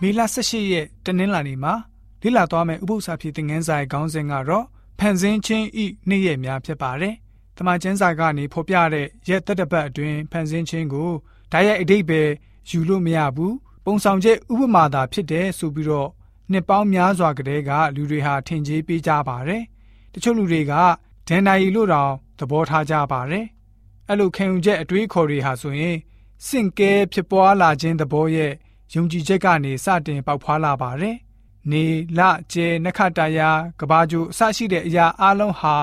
မေလ18ရက်တနင်္လာနေ့မှာလေ့လာသွားမယ့်ဥပုသ္စာဖြစ်သင်ခန်းစာရဲ့ခေါင်းစဉ်ကတော့ဖန်ဆင်းခြင်းဤနေ့ရက်များဖြစ်ပါတယ်။တမန်ကျမ်းစာကနေဖော်ပြတဲ့ရက်သက်တပတ်အတွင်းဖန်ဆင်းခြင်းကိုဓာတ်ရိုက်အတိတ်ပဲယူလို့မရဘူး။ပုံဆောင်ချက်ဥပမာသာဖြစ်တယ်ဆိုပြီးတော့နှစ်ပေါင်းများစွာကတည်းကလူတွေဟာထင်ကြီးပေးကြပါတယ်။တချို့လူတွေကဒန်နာရီလို့တောင်သဘောထားကြပါတယ်။အဲ့လိုခံယူချက်အတွေးခေါ်တွေဟာဆိုရင်စင့်ကဲဖြစ်ပွားလာခြင်းသဘောရဲ့ ယုံကြည်ချက်ကနေစတင်ပေါက်ဖွာလာပါတယ်။နေလကျဲနခတယာကဘာဂျိုအစရှိတဲ့အရာအလုံးဟာ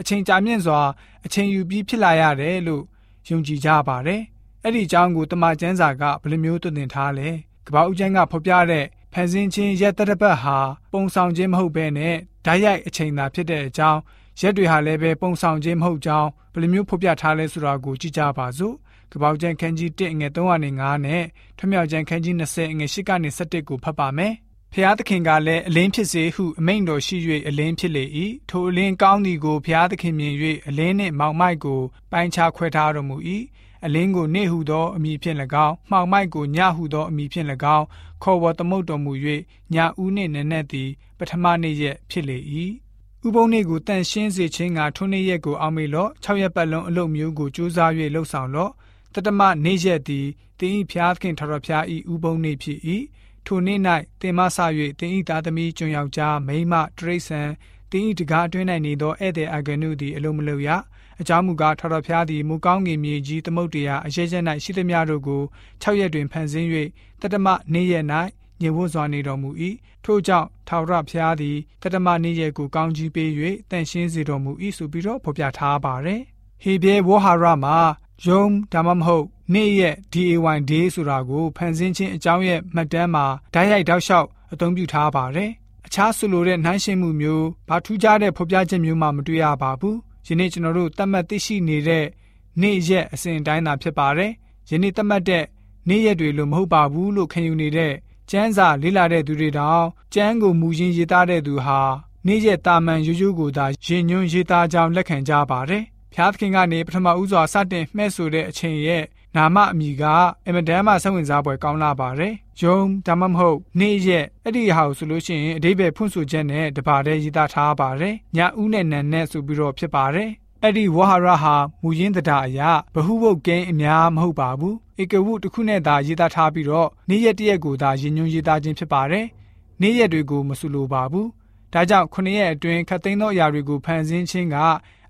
အချိန်ကြာမြင့်စွာအချိန်ယူပြီးဖြစ်လာရတယ်လို့ယုံကြည်ကြပါတယ်။အဲ့ဒီအကြောင်းကိုတမန်ကျမ်းစာကဘယ်လိုမျိုးသွန်သင်ထားလဲ။ကဘာဦးကျမ်းကဖော်ပြတဲ့ဖန်ဆင်းခြင်းရက်တရပတ်ဟာပုံဆောင်ခြင်းမဟုတ်ဘဲနဲ့ဓာတ်ရိုက်အချိန်သာဖြစ်တဲ့အကြောင်းရက်တွေဟာလည်းပဲပုံဆောင်ခြင်းမဟုတ်ကြောင်းဘယ်လိုမျိုးဖော်ပြထားလဲဆိုတာကိုကြည့်ကြပါစို့ ကပောက်ကျန်ခန်းကြီး1ငွေ305နဲ့ထွမြောက်ကျန်ခန်းကြီး20ငွေ8ကနေ17ကိုဖတ်ပါမယ်ဖျားသခင်ကလည်းအလင်းဖြစ်စေဟုအမိန့်တော်ရှိ၍အလင်းဖြစ်လေ၏ထိုအလင်းကောင်းသည်ကိုဖျားသခင်မြင်၍အလင်းနှင့်မောင်မိုက်ကိုပိုင်းခြားခွဲထားတော်မူ၏အလင်းကိုနေဟုသောအမည်ဖြင့်၎င်းမှောင်မိုက်ကိုညဟုသောအမည်ဖြင့်၎င်းခေါ်ဝေါ်သမုတ်တော်မူ၍ညဦးနှင့်နနက်သည်ပထမနေ့ရက်ဖြစ်လေ၏ဥပုံနေ့ကိုတန်ရှင်းစေခြင်းကထုံးနေ့ရက်ကိုအောက်မေလော့6ရက်ပတ်လုံးအလုပ်မျိုးကိုစူးစမ်း၍လှုပ်ဆောင်လော့ တတမနေ့ရက်သည်တင်းဤဖျားခင်ထတော်ဖျားဤဥပုံနေ့ဖြစ်၏ထိုနေ့၌တင်မဆ၍တင်းဤသားသမီးကျွန်ယောက်ျားမိန်းမတရိษံတင်းဤတကားအတွင်း၌နေသောဧည့်သည်အဂနုသည်အလုံးမလုံးရအကြောင်းမူကားထတော်ဖျားသည်မူကောင်းငင်မြေကြီးသမုတ်တရားအရေးချက်၌ရှိသည်များတို့ကို6ရက်တွင်ဖန်ဆင်း၍တတမနေ့ရက်၌ညင်ဝတ်စွာနေတော်မူ၏ထို့ကြောင့်ထာဝရဘုရားသည်တတမနေ့ရက်ကိုကောင်းကြီးပေး၍တန်ရှင်းစေတော်မူ၏ဆိုပြီးတော့ဖော်ပြထားပါတယ်ဟေဘဲဝဟာရမှာ ယုံဒါမှမဟုတ်နေ့ရက် DAY day ဆိုတာကိုဖန်ဆင်းခြင်းအကြောင်းရဲ့မှတ်တမ်းမှာဓာတ်ရိုက်တောက်လျှောက်အသုံးပြုထားပါတယ်အခြားဆိုလိုတဲ့နှိုင်းယှဉ်မှုမျိုးဘာထူးခြားတဲ့ဖော်ပြချက်မျိုးမှမတွေ့ရပါဘူးယနေ့ကျွန်တော်တို့သတ်မှတ်သိရှိနေတဲ့နေ့ရက်အစဉ်တိုင်းသာဖြစ်ပါတယ်ယနေ့သတ်မှတ်တဲ့နေ့ရက်တွေလို့မဟုတ်ပါဘူးလို့ခံယူနေတဲ့ကျမ်းစာလေ့လာတဲ့သူတွေတောင်ကျမ်းကိုမူရင်းရေးသားတဲ့သူဟာနေ့ရက်တာမန်ရိုးရိုးကိုသာရင်ညွှန်းရေးသားကြောင်းလက်ခံကြပါတယ် ဖျားသခင်ကနေပထမဦးစွာစတင်မှဲ့ဆိုတဲ့အချိန်ရဲ့နာမအမည်ကအမတန်မှစိတ်ဝင်စားဖွယ်ကောင်းလာပါတယ်။ယုံဒါမှမဟုတ်နေ့ရက်အဲ့ဒီဟာကိုဆိုလို့ရှိရင်အတိပ္ပယ်ဖွင့်ဆိုချက်နဲ့တပါးတည်းရေးသားထားပါတယ်။ညဦးနဲ့နံနဲ့ဆိုပြီးတော့ဖြစ်ပါတယ်။အဲ့ဒီဝဟာရဟာမူရင်းတရားအရာဘဟုဘုတ်ကင်းအများမဟုတ်ပါဘူး။ဧကဝုတစ်ခုနဲ့သာရေးသားထားပြီးတော့နေ့ရက်တရက်ကိုသာရည်ညွှန်းရေးသားခြင်းဖြစ်ပါတယ်။နေ့ရက်တွေကိုမဆိုလိုပါဘူး။ဒါကြောင့်ခုနှစ်ရက်အတွင်းခတ်သိမ်းသောအရာတွေကိုဖန်ဆင်းခြင်းက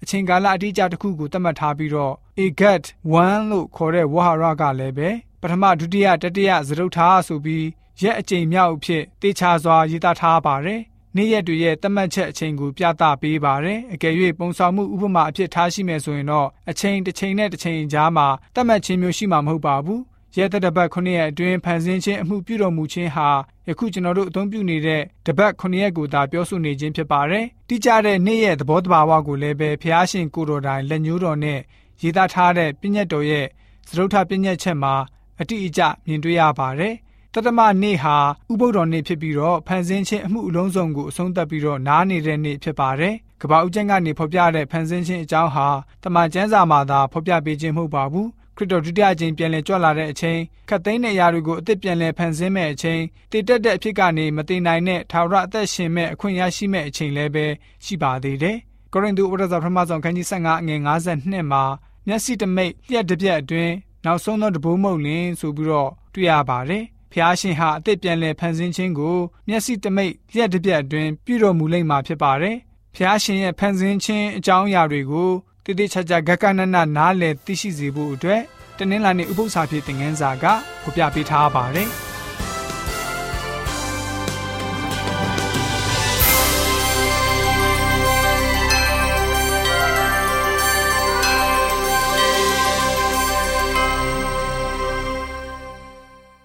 အချိန်ကာလအတိအကျတစ်ခုကိုသတ်မှတ်ထားပြီးတော့ agat 1လို့ခေါ်တဲ့ဝဟာရကလည်းပဲပထမဒုတိယတတိယသရုပ်ထားဆိုပြီးရက်အချိန်မြောက်အဖြစ်တေချာစွာရေးသားထားပါတယ်။နေ့ရက်တွေရဲ့သတ်မှတ်ချက်အချိန်ကိုပြသပေးပါတယ်။အကယ်၍ပုံဆောင်မှုဥပမာအဖြစ်ထားရှိမယ်ဆိုရင်တော့အချိန်တစ်ချိန်နဲ့တစ်ချိန်ကြားမှာသတ်မှတ်ခြင်းမျိုးရှိမှာမဟုတ်ပါဘူး။ ရဲသက်တပတ်9ရက်အတွင်းဖန်ဆင်းခြင်းအမှုပြုတော်မူခြင်းဟာယခုကျွန်တော်တို့အသုံးပြုနေတဲ့တပတ်9ရက်ကိုသာပြောဆိုနေခြင်းဖြစ်ပါတယ်။တိကျတဲ့နေ့ရဲ့သဘောတဘာဝကိုလည်းပဲဖျားရှင်ကိုတော်တိုင်လက်ညှိုးတော်နဲ့ရေးသားထားတဲ့ပြည့်ညတ်တော်ရဲ့သရုပ်ထပြည့်ညတ်ချက်မှာအတိအကျမြင်တွေ့ရပါတယ်။တတမနေ့ဟာဥပုဒ္ဒော်နေ့ဖြစ်ပြီးတော့ဖန်ဆင်းခြင်းအမှုအလုံးစုံကိုအဆုံးသတ်ပြီးတော့နားနေတဲ့နေ့ဖြစ်ပါတယ်။ကပ္ပဦးကျန်းကနေဖော်ပြတဲ့ဖန်ဆင်းခြင်းအကြောင်းဟာတမန်ကျမ်းစာမှာသာဖော်ပြပေးခြင်းမဟုတ်ပါဘူး။ ခရစ်တော်ဒုတိယအကြိမ်ပြန်လည်ကြွလာတဲ့အချိန်ခတ်သိမ်းတဲ့အရာတွေကိုအသစ်ပြန်လည်ဖန်ဆင်းမဲ့အချိန်တည်တက်တဲ့အဖြစ်ကနေမတည်နိုင်တဲ့ထာဝရအသက်ရှင်မဲ့အခွင့်အရေးရှိမဲ့အချိန်လည်းပဲရှိပါသေးတယ်။ကိုရိန္သုဩရစာပထမဆုံးခန်းကြီး15အငယ်52မှာမျက်စိတမိတ်လျှက်တစ်ပြက်အတွင်းနောက်ဆုံးသောတဘိုးမုတ်လင်းဆိုပြီးတော့တွေ့ရပါတယ်။ဖျားရှင်ဟာအသက်ပြန်လည်ဖန်ဆင်းခြင်းကိုမျက်စိတမိတ်လျှက်တစ်ပြက်အတွင်းပြုတော်မူလိမ့်မှာဖြစ်ပါတယ်။ဖျားရှင်ရဲ့ဖန်ဆင်းခြင်းအကြောင်းအရာတွေကို တည်တည်ချာချာဂကနနနားလည်သိရှိစေဖို့အတွက်တနင်္လာနေ့ဥပုသ္စာဖြစ်တဲ့ငန်းစာကဖော်ပြပေးထားပါတယ်။